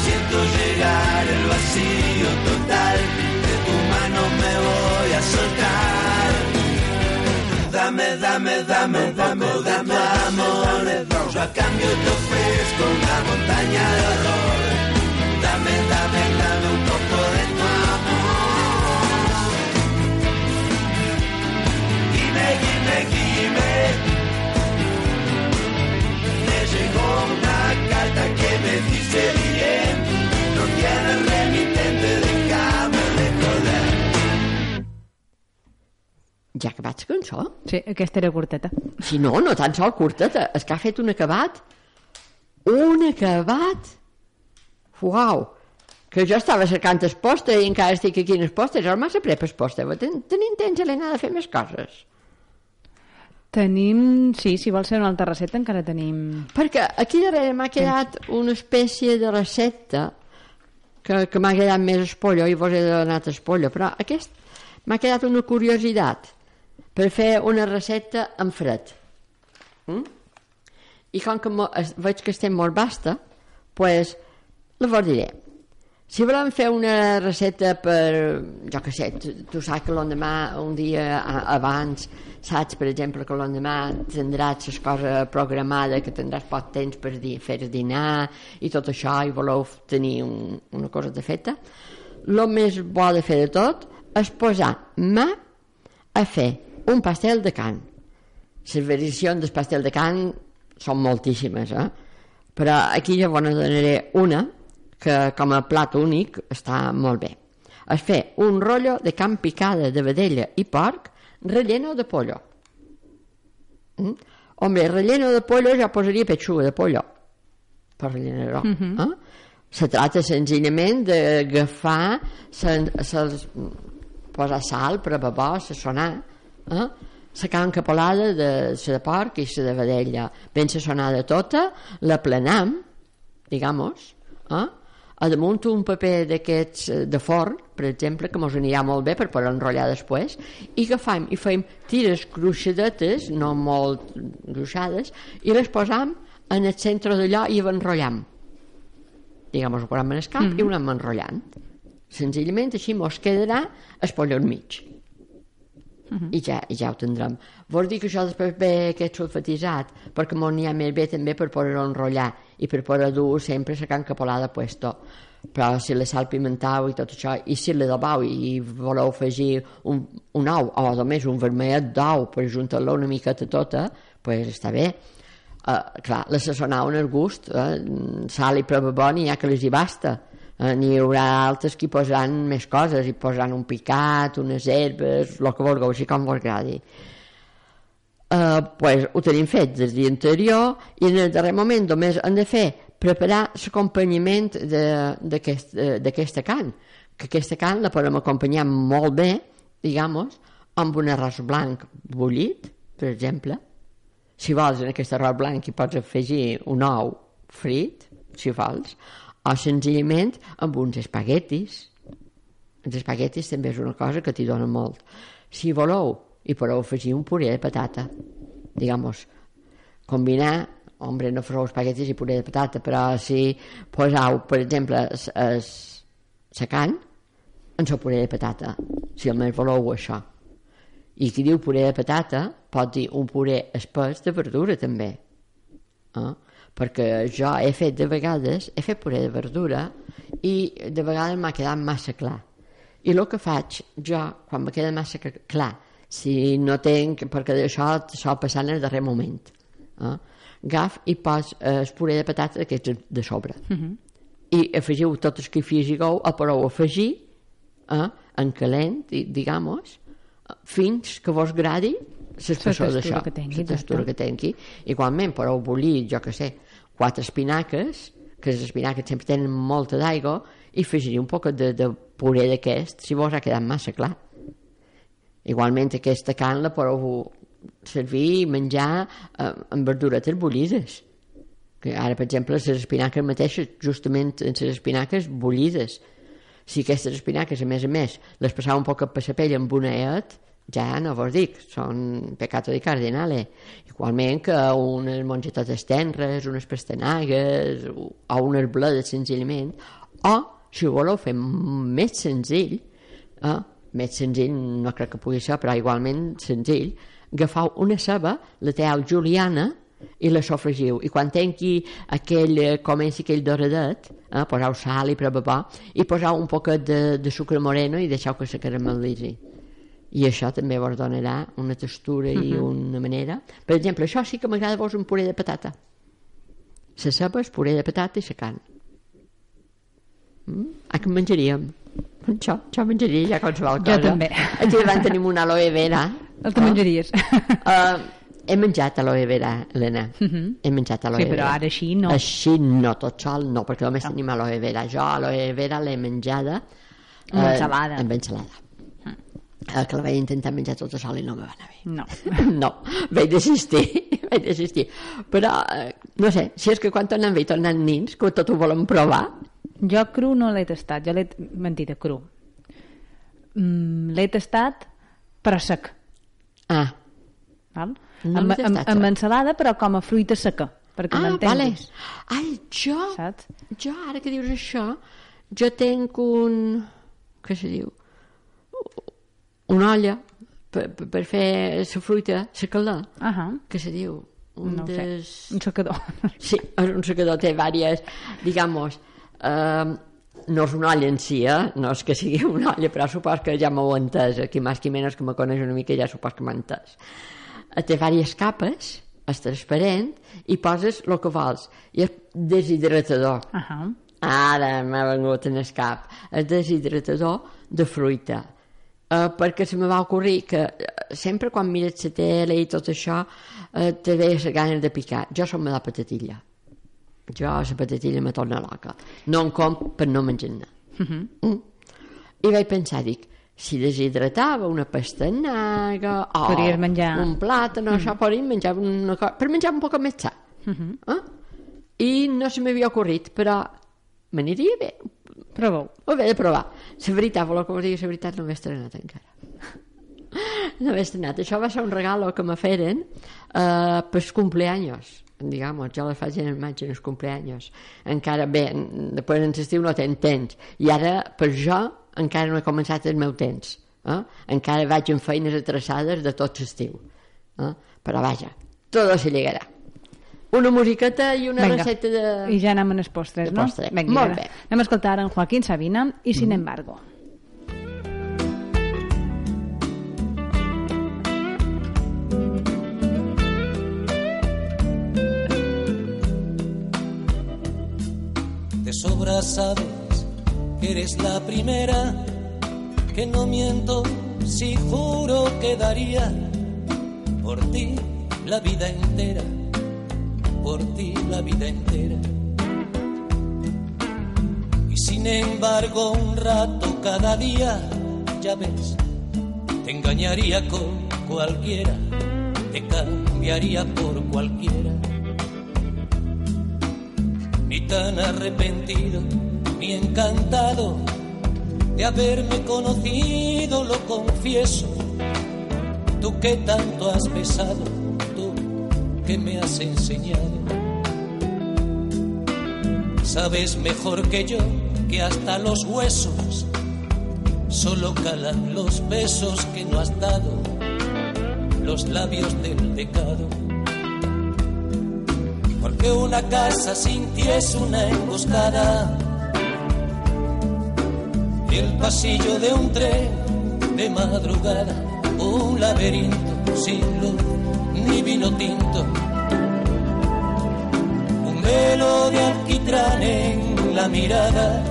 [SPEAKER 5] Siento llegar el vacío Dame, dame, dame, dame, dame, amor. Yo a cambio te ofrezco una montaña de horror. Dame, dame, dame un poco de tu amor. Dime, dime, dime. Me llegó una carta que me dice bien. No tienes remitente,
[SPEAKER 2] Ja acabat la cançó?
[SPEAKER 3] Sí, aquesta era curteta.
[SPEAKER 2] Si no, no tan sol curteta, és que ha fet un acabat. Un acabat. Uau! Que jo estava cercant el i encara estic aquí en el poste, és massa prep el. Ten, tenim temps, Helena, de fer més coses.
[SPEAKER 3] Tenim... Sí, si vols fer una altra recepta encara tenim...
[SPEAKER 2] Perquè aquí darrere m'ha quedat una espècie de recepta que, que m'ha quedat més espollo i vos he donat espollo, però aquest m'ha quedat una curiositat per fer una recepta en fred. Mm? I com que veig que estem molt basta, pues, la vos diré. Si volem fer una recepta per, jo què sé, tu, tu saps que l'endemà, un dia abans, saps, per exemple, que l'endemà tindràs les coses programades, que tindràs poc temps per dir, fer dinar i tot això, i voleu tenir un, una cosa de feta, el més bo de fer de tot és posar mà a fer un pastel de can. Les variacions del pastel de can són moltíssimes, eh? però aquí ja vos donaré una que com a plat únic està molt bé. És fer un rotllo de carn picada de vedella i porc relleno de pollo. Mm? Hombre, relleno de pollo ja posaria pechuga de pollo per rellenar-ho. eh? Se trata senzillament d'agafar, se, se, posar sal per a bevar, sassonar, eh? la carn capolada de la de porc i la de vedella, ben sassonada tota, la plenam, digamos, eh? a damunt un paper d'aquests eh, de forn, per exemple, que mos anirà molt bé per poder enrotllar després, i agafam i fem tires cruixadetes, no molt gruixades, i les posam en el centre d'allò i ho enrotllam. Diguem, ho posam en el cap mm -hmm. i ho anem enrotllant. Senzillament així mos quedarà el pollo mig. I, ja, i ja ho tindrem. Vols dir que això després ve aquest sulfatitzat perquè mos n'hi ha més bé també per poder-ho enrotllar i per poder dur sempre la carn capolada puesto però si la sal pimentau i tot això i si la d'obau i voleu afegir un, un ou o només un vermellet d'ou per juntar-la una miqueta tota pues està bé uh, clar, la sassonau en el gust eh? sal i prova bona i ja que les hi basta eh, n'hi haurà altres que hi posaran més coses, hi posaran un picat, unes herbes, el que vulgueu, així com vos agradi. Uh, pues, ho tenim fet des dia anterior i en el darrer moment només hem de fer preparar l'acompanyament eh, d'aquesta carn que aquesta carn la podem acompanyar molt bé digamos, amb un arròs blanc bullit, per exemple si vols en aquest arròs blanc hi pots afegir un ou frit si vols o senzillament amb uns espaguetis els espaguetis també és una cosa que t'hi dona molt. Si voleu, hi podeu afegir un puré de patata. Digamos, combinar, hombre, no fareu espaguetis i puré de patata, però si poseu, per exemple, la carn en el puré de patata, si almenys voleu això. I qui diu puré de patata pot dir un puré espès de verdura també. Eh? Perquè jo he fet de vegades, he fet puré de verdura i de vegades m'ha quedat massa clar. I el que faig jo, quan me queda massa cl- clar, si no tenc, perquè d'això sol passar en el darrer moment, eh? agaf i pos eh, el puré de patata d'aquests de sobre. I afegiu tot el que hi afegigou, el podeu afegir eh, en calent, eh, fins que vos gradi l'espessor d'això, la textura que tingui. Igualment, podeu bullir, jo que sé, quatre espinaques, que les espinaques sempre tenen molta d'aigua, i afegir un poc de, de puré d'aquest, si vos ha quedat massa clar. Igualment, aquesta carn la podeu servir i menjar eh, amb verduretes bullides, Que ara, per exemple, les espinaques mateixes, justament en les espinaques bullides. Si aquestes espinaques, a més a més, les passava un poc per la pell amb una eat, ja no vos dic, són peccato di cardinale. Igualment que unes mongetotes tenres, unes pastanagues o unes bledes senzillament, o, si ho voleu fer més senzill, eh, més senzill no crec que pugui ser, però igualment senzill, agafau una ceba, la teau juliana i la sofregiu. I quan tenqui aquell, eh, comenci aquell doradet, eh, posau sal i prebabà, i posau un poquet de, de sucre moreno i deixeu que se caramelitzi. I això també vos donarà una textura i una manera. Per exemple, això sí que m'agrada vos un puré de patata. La ceba, el puré de patata i la carn. Mm? Ah, que en menjaríem. Això, això menjaria ja qualsevol
[SPEAKER 3] Jo
[SPEAKER 2] cosa.
[SPEAKER 3] també.
[SPEAKER 2] Aquí davant tenim una aloe vera.
[SPEAKER 3] El que menjaries.
[SPEAKER 2] Uh, he menjat aloe vera, Helena. He menjat aloe
[SPEAKER 3] Sí, però
[SPEAKER 2] vera.
[SPEAKER 3] ara així no.
[SPEAKER 2] Així no, tot sol no, perquè només tenim aloe vera. Jo aloe vera l'he menjada...
[SPEAKER 3] Amb
[SPEAKER 2] eh,
[SPEAKER 3] ensalada.
[SPEAKER 2] Amb ensalada. Eh, que la vaig intentar menjar tota sola i no me va anar bé.
[SPEAKER 3] No. <laughs>
[SPEAKER 2] No, vaig desistir, <laughs> vaig desistir. Però, eh, no sé, si és que quan tornem bé i tornem nins, que tot ho volem provar,
[SPEAKER 3] Jo cru no l'he tastat, jo l'he... Mentida, cru. Mm, l'he tastat, però sec.
[SPEAKER 2] ah,
[SPEAKER 3] Val?
[SPEAKER 2] No
[SPEAKER 3] amb, amb, amb ensalada, però com a fruita seca, perquè
[SPEAKER 2] ah vale.
[SPEAKER 3] m'entenguis.
[SPEAKER 2] Ai, jo,
[SPEAKER 3] Saps?
[SPEAKER 2] jo, ara que dius això, jo tenc un... què se diu? Una olla per, per, per fer la fruita, la calà,
[SPEAKER 3] Ahà.
[SPEAKER 2] que se diu? Un
[SPEAKER 3] No sé.
[SPEAKER 2] des...
[SPEAKER 3] Un secador. <laughs>
[SPEAKER 2] Sí, és un secador té diverses, digamos, eh, no és una olla en si, eh? no és que sigui una olla, però supos que ja m'ho entès, aquí més que menys que me coneix una mica ja supos que m'ha entès. Eh, Té diverses capes, és transparent, i poses el que vols, i és deshidratador.
[SPEAKER 3] Ahà.
[SPEAKER 2] Ara m'ha vengut en el cap. El deshidratador de fruita. Uh, perquè se me va ocorrir que eh, sempre quan mires la tele i tot això uh, te ve les ganes de picar. Jo som la patatilla. Jo la patatilla me torna loca. No en com per no menjar-ne. Mm. I vaig pensar, dic, si deshidratava una pastanaga o
[SPEAKER 3] Podries menjar-
[SPEAKER 2] un plàtan, mm. això podria menjar una cosa, per menjar un poc més sa. eh? I no se m'havia ocorrit, però m'aniria bé.
[SPEAKER 3] Proveu.
[SPEAKER 2] Ho he de provar. La veritat, voleu que us digui la veritat, no m'he estrenat encara. <laughs> No m'he estrenat. Això va ser un regalo que me feren uh, pels cumpleaños digamos, jo les faig en el maig en els cumpleaños encara, bé, després en l'estiu no tens temps i ara, per jo, encara no he començat el meu temps eh? encara vaig en feines atrasades de tot l'estiu eh? però vaja, tot se llegarà una musiqueta i una
[SPEAKER 3] Vinga.
[SPEAKER 2] recepta de...
[SPEAKER 3] I ja anem els postres,
[SPEAKER 2] De
[SPEAKER 3] no?
[SPEAKER 2] postre.
[SPEAKER 3] Vinga,
[SPEAKER 2] Molt bé.
[SPEAKER 3] Anem a escoltar en Joaquín Sabina i Sin embargo.
[SPEAKER 4] De sobra sabes que eres la primera, que no miento si juro que daría por ti la vida entera, por ti la vida entera. Y sin embargo un rato cada día, ya ves, te engañaría con cualquiera, te cambiaría por cualquiera ni tan arrepentido, ni encantado de haberme conocido, lo confieso. Tú que tanto has besado, tú que me has enseñado. Sabes mejor que yo que hasta los huesos solo calan los besos que no has dado, los labios del pecado. Porque una casa sin ti es una emboscada. El pasillo de un tren de madrugada, un laberinto sin luz ni vino tinto. Un velo de alquitrán en la mirada.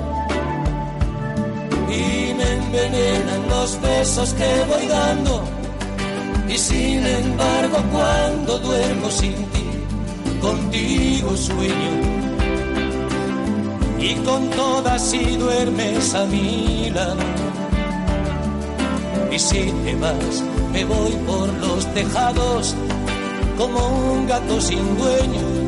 [SPEAKER 4] Y me envenenan los besos que voy dando. Y sin embargo, cuando duermo sin ti, contigo sueño. Y con todas si duermes a mi lado. Y si te vas, me voy por los tejados como un gato sin dueño.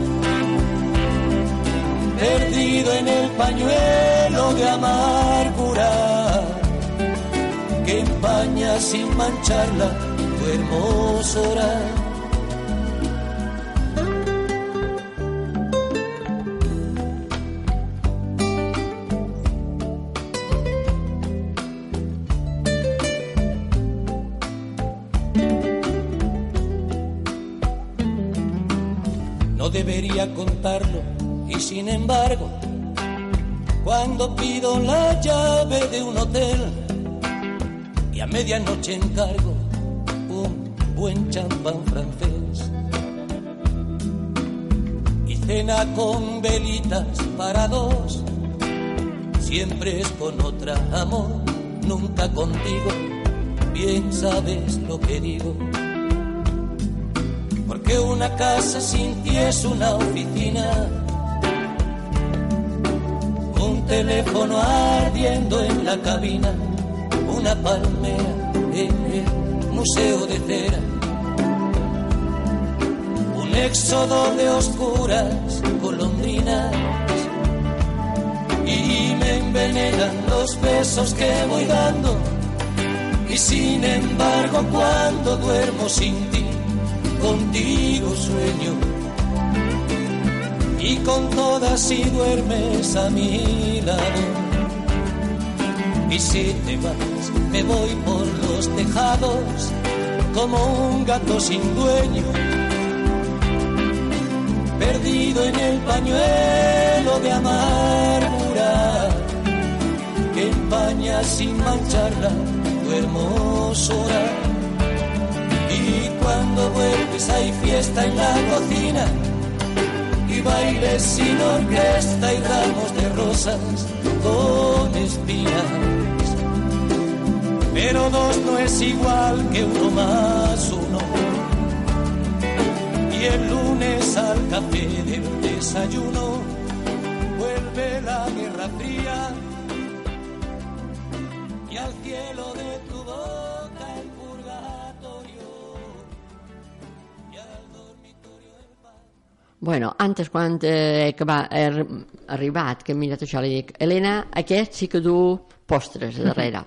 [SPEAKER 4] perdido en el pañuelo de amargura que empaña sin mancharla tu hermosura. Cuando pido la llave de un hotel y a medianoche encargo un buen champán francés y cena con velitas para dos, siempre es con otra amor, nunca contigo, bien sabes lo que digo. Porque una casa sin ti es una oficina. Teléfono ardiendo en la cabina. Una palmera en el museo de cera. Un éxodo de oscuras golondrinas. Y me envenenan los besos que voy dando. Y sin embargo, cuando duermo sin ti, contigo sueño y con todas si duermes a mi lado. Y si te vas, me voy por los tejados como un gato sin dueño, perdido en el pañuelo de amargura que empaña sin mancharla tu hermosura. Y cuando vuelves hay fiesta en la cocina bailes sin orquesta y ramos de rosas con espinas. Pero dos no es igual que uno más uno. Y el lunes al café del desayuno vuelve la guerra fría y al cielo de tu boca
[SPEAKER 2] Bueno, antes quan eh, que va he arri- arribat, que he mirat això, li dic, Helena, aquest sí que du postres <laughs> darrere.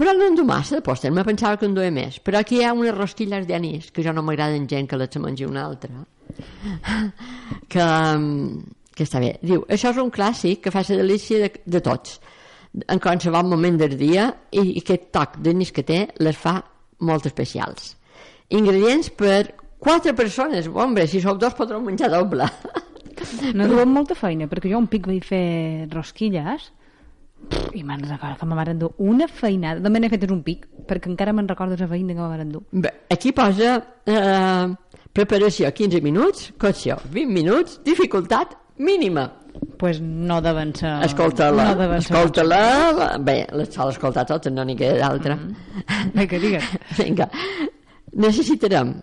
[SPEAKER 2] Però no en du massa de postres, me pensava que en duia més. Però aquí hi ha unes rosquilles d'anís, que jo no m'agraden gent que les mengi una altra, <laughs> que, mm, que està bé. Diu, això és un clàssic que fa la delícia de, de tots, en qualsevol moment del dia, i, i aquest toc d'anís que té les fa molt especials. Ingredients per quatre persones. Hombre, si sou dos podreu menjar doble.
[SPEAKER 3] No duen molta feina, perquè jo un pic vaig fer rosquilles i me'n recordo que me van dur una feinada. També n'he fet un pic, perquè encara me'n recordo la feina que me van dur.
[SPEAKER 2] Bé, aquí posa eh, preparació 15 minuts, cocció 20 minuts, dificultat mínima.
[SPEAKER 3] pues no deven ser...
[SPEAKER 2] Escolta-la,
[SPEAKER 3] no
[SPEAKER 2] escolta-la... Bé, les sol escoltar totes, no n'hi queda d'altra.
[SPEAKER 3] Vinga, digues.
[SPEAKER 2] Vinga. Necessitarem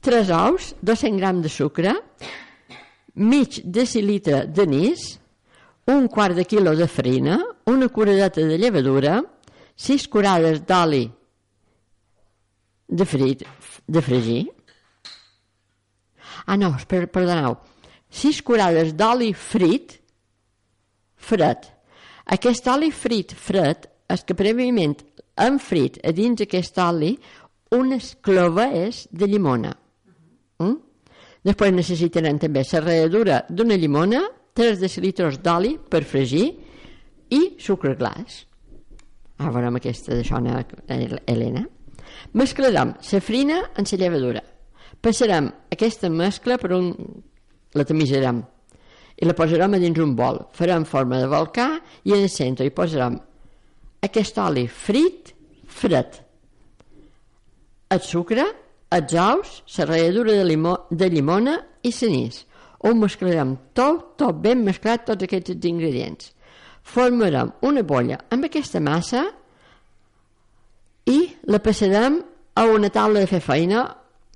[SPEAKER 2] 3 ous, 200 grams de sucre, mig decilitre d'anís, un quart de quilo de farina, una curadeta de llevadura, 6 curades d'oli de, frit, de fregir. Ah, no, per, perdoneu. 6 curades d'oli frit, fred. Aquest oli frit fred és que prèviament hem frit a dins aquest oli unes cloves de llimona. Mm? Després necessitarem també la ralladura d'una llimona, 3 decilitros d'oli per fregir i sucre glaç. Ara veurem aquesta de sona Helena. Mesclarem la farina amb la llevadura. Passarem aquesta mescla per un... la tamisarem i la posarem a dins un bol. Farem forma de volcà i en el centre hi posarem aquest oli frit, fred. El sucre, els ous, la ralladura de, limó, de llimona i l'anís. Ho mesclarem tot, tot ben mesclat, tots aquests ingredients. Formarem una bolla amb aquesta massa i la passarem a una taula de fer feina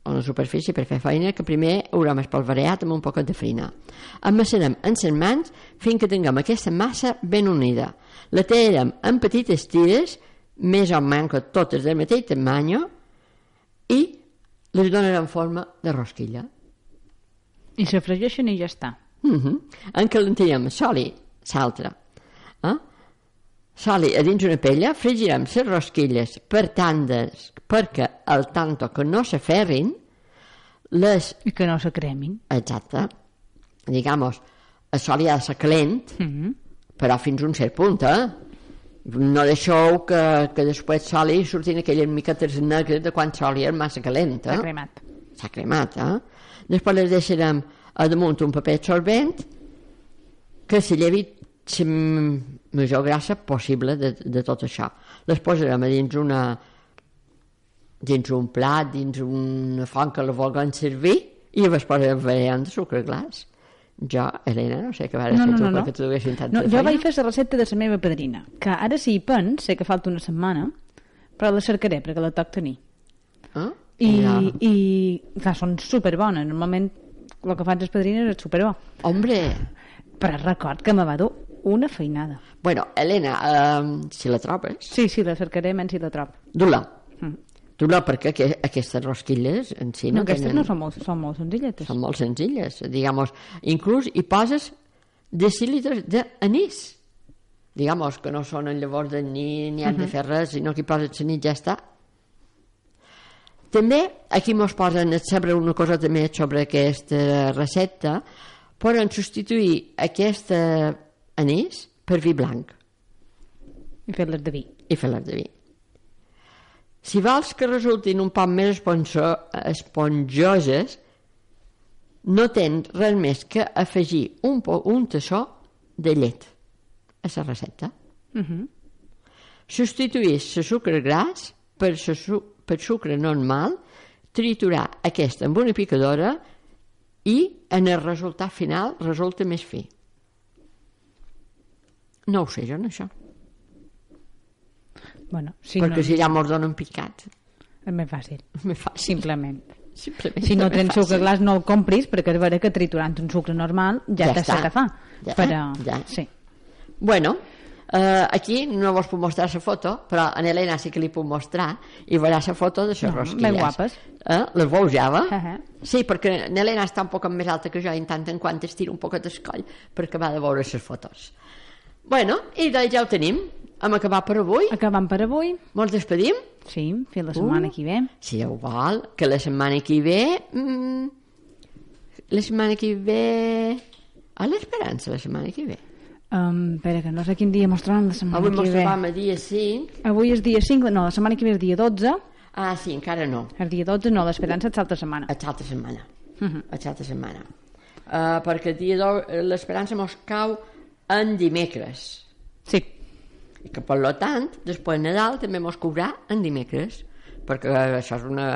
[SPEAKER 2] a una superfície per fer feina que primer haurem espolvoreat amb un poquet de farina. Amassarem en les mans fins que tinguem aquesta massa ben unida. La tallarem en petites tires, més o menys totes del mateix tamany, i les donarem forma de rosquilla.
[SPEAKER 3] I se fregeixen i ja està.
[SPEAKER 2] Mm -hmm. En calentarem soli, l'altre. Eh? Soli a dins una pella, fregirem les rosquilles per tandes perquè al tanto que no s'aferrin, les
[SPEAKER 3] I que no se cremin.
[SPEAKER 2] Exacte. Digamos, el sol ha de ser calent,
[SPEAKER 3] Mm -hmm.
[SPEAKER 2] però fins a un cert punt, eh? No deixeu que, que després soli surtin aquelles miquetes negres de quan soli és massa calent,
[SPEAKER 3] S'ha
[SPEAKER 2] eh?
[SPEAKER 3] cremat.
[SPEAKER 2] S'ha cremat, eh? Després les deixarem a damunt un paper absorbent que se llevi la major grassa possible de, de tot això. Les posarem a dins una dins un plat, dins una font que la vulguem servir i llavors posarem variant de sucre glaç. Jo, Helena, no sé què vas
[SPEAKER 3] No,
[SPEAKER 2] fer
[SPEAKER 3] no,
[SPEAKER 2] tu
[SPEAKER 3] no, no.
[SPEAKER 2] perquè tu duguessin tanta
[SPEAKER 3] no jo
[SPEAKER 2] feina.
[SPEAKER 3] vaig fer la recepta de la meva padrina, que ara sí hi pens, sé que falta una setmana, però la cercaré perquè la toc tenir.
[SPEAKER 2] Eh?
[SPEAKER 3] I,
[SPEAKER 2] Ja.
[SPEAKER 3] i clar, són superbones. Normalment el que fan les padrines és superbo.
[SPEAKER 2] Hombre,
[SPEAKER 3] Però record que me va dur una feinada.
[SPEAKER 2] bueno, Helena, eh, si la trobes,
[SPEAKER 3] Sí, sí, la cercaré menys si la trobo.
[SPEAKER 2] du-la.
[SPEAKER 3] Mm.
[SPEAKER 2] Du-la perquè que, aquestes rosquilles en si
[SPEAKER 3] No,
[SPEAKER 2] no,
[SPEAKER 3] aquestes
[SPEAKER 2] tenen...
[SPEAKER 3] no són molt, són molt senzilletes.
[SPEAKER 2] Són molt senzilles, digamos, inclús hi poses decílitres d'anís, digamos, que no són en llavors d'anís, ni han de fer res, sinó que hi poses l'anís ja està. També, aquí mos posen saber una cosa també sobre aquesta recepta, poden substituir aquest eh, anís per vi blanc
[SPEAKER 3] I fer-les de vi.
[SPEAKER 2] i fer-les de vi. Si vols que resultin un poc més esponjo, esponjoses, no tens res més que afegir un, po, un tassó de llet a la recepta.
[SPEAKER 3] Uh -huh.
[SPEAKER 2] Substituís el sucre gras per, su per sucre normal, triturar aquesta amb una picadora i en el resultat final resulta més fi. No ho sé jo, no, això.
[SPEAKER 3] Bueno, si
[SPEAKER 2] perquè
[SPEAKER 3] no,
[SPEAKER 2] si ja mos donen picat.
[SPEAKER 3] és més fàcil. <laughs>
[SPEAKER 2] Me fàcil.
[SPEAKER 3] Simplement.
[SPEAKER 2] Simplement.
[SPEAKER 3] Si no tens
[SPEAKER 2] fàcil.
[SPEAKER 3] sucre glaç, no el compris, perquè és vera que triturant un sucre normal ja,
[SPEAKER 2] Ja està.
[SPEAKER 3] que fa.
[SPEAKER 2] Ja,
[SPEAKER 3] però,
[SPEAKER 2] ja.
[SPEAKER 3] Sí.
[SPEAKER 2] Bueno, eh, aquí no vos puc mostrar la foto, però a Helena sí que li puc mostrar i veurà la foto de les
[SPEAKER 3] No,
[SPEAKER 2] rosquilles.
[SPEAKER 3] ben guapes.
[SPEAKER 2] Eh? Les veus ja, va?
[SPEAKER 3] Ahà.
[SPEAKER 2] Sí, perquè Helena està un poc més alta que jo i en tant en quant estiro un poquet el coll per acabar de veure les fotos. Bueno, i doncs ja ho tenim. Hem acabat per avui.
[SPEAKER 3] Acabam per avui.
[SPEAKER 2] Ens despedim.
[SPEAKER 3] Sí, fins la setmana
[SPEAKER 2] Uh.
[SPEAKER 3] que ve.
[SPEAKER 2] Si ho vol, que la setmana que ve... Mm, la setmana que ve... A l'esperança, la setmana que ve.
[SPEAKER 3] Um, espera, que no sé quin dia mostraran la setmana
[SPEAKER 2] Avui
[SPEAKER 3] que ve.
[SPEAKER 2] trobam a dia 5.
[SPEAKER 3] Avui és dia 5, no, la setmana que ve és dia 12.
[SPEAKER 2] Ah, sí, encara no.
[SPEAKER 3] El dia 12 no, l'esperança és l'altra setmana.
[SPEAKER 2] A l'altra setmana.
[SPEAKER 3] Mhm.
[SPEAKER 2] A l'altra setmana. Uh, perquè el dia l'esperança mos cau en dimecres.
[SPEAKER 3] Sí,
[SPEAKER 2] I que, per lo tant, després de Nadal també mos courà en dimecres. Perquè això és una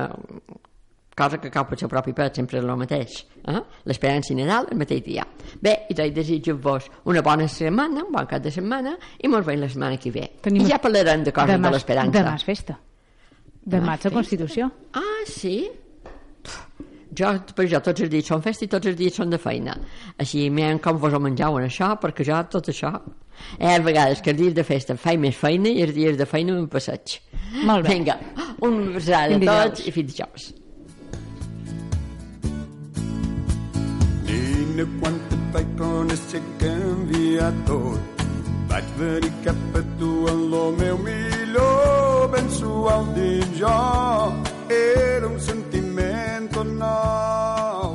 [SPEAKER 2] cosa que cau per seu propi pet, sempre és el mateix. Eh? L'esperança i Nadal el mateix dia. Bé, i doncs desitjo-vos una bona setmana, un bon cap de setmana, i mos veiem la setmana que ve.
[SPEAKER 3] Tenim-
[SPEAKER 2] I ja parlarem de coses de l'esperança.
[SPEAKER 3] Demà és festa. Demà és la Constitució.
[SPEAKER 2] Ah, sí? Jo, per jo, tots els dies són festa i tots els dies són de feina. Així, mirem com vos ho mengeu en això, perquè jo tot això... Eh, a vegades que els dies de festa faig més feina i els dies de feina me'n passeig.
[SPEAKER 3] Molt bé.
[SPEAKER 2] Vinga, un abraçada a tots
[SPEAKER 3] dijous.
[SPEAKER 2] i fins dijous.
[SPEAKER 1] Nina, feina sé que ha canviat tot. Vaig venir cap a tu en lo meu millor, ben suau dins jo men con nó